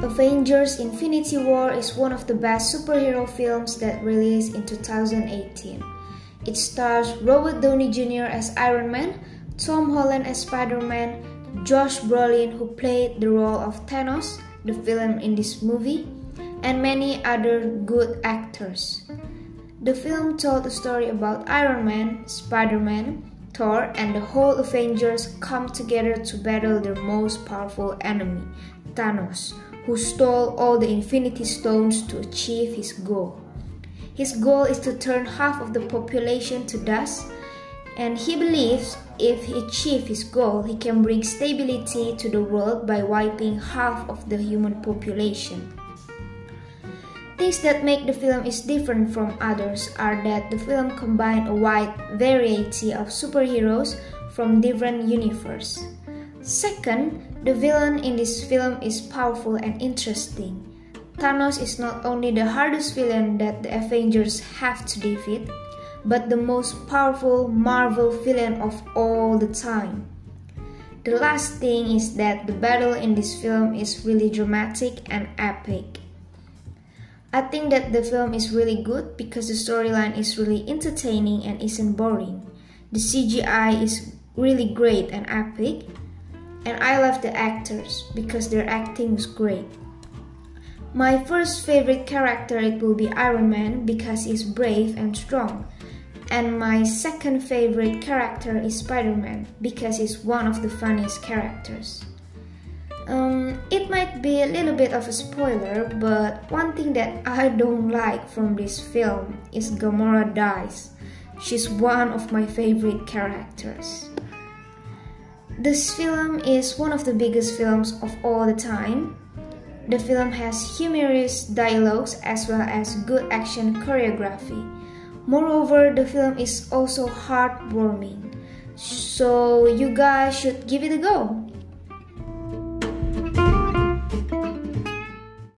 Avengers Infinity War is one of the best superhero films that released in 2018. It stars Robert Downey Jr. as Iron Man, Tom Holland as Spider Man, Josh Brolin, who played the role of Thanos, the villain in this movie, and many other good actors. The film told a story about Iron Man, Spider Man, Thor, and the whole Avengers come together to battle their most powerful enemy, Thanos, who stole all the Infinity Stones to achieve his goal. His goal is to turn half of the population to dust, and he believes if he achieves his goal, he can bring stability to the world by wiping half of the human population. Things that make the film is different from others are that the film combines a wide variety of superheroes from different universes. Second, the villain in this film is powerful and interesting. Thanos is not only the hardest villain that the Avengers have to defeat, but the most powerful Marvel villain of all the time. The last thing is that the battle in this film is really dramatic and epic. I think that the film is really good because the storyline is really entertaining and isn't boring. The CGI is really great and epic, and I love the actors because their acting was great. My first favorite character it will be Iron Man because he's brave and strong. And my second favorite character is Spider-Man because he's one of the funniest characters. Um, it might be a little bit of a spoiler, but one thing that I don't like from this film is Gamora dies. She's one of my favorite characters. This film is one of the biggest films of all the time. The film has humorous dialogues as well as good action choreography. Moreover, the film is also heartwarming. So you guys should give it a go.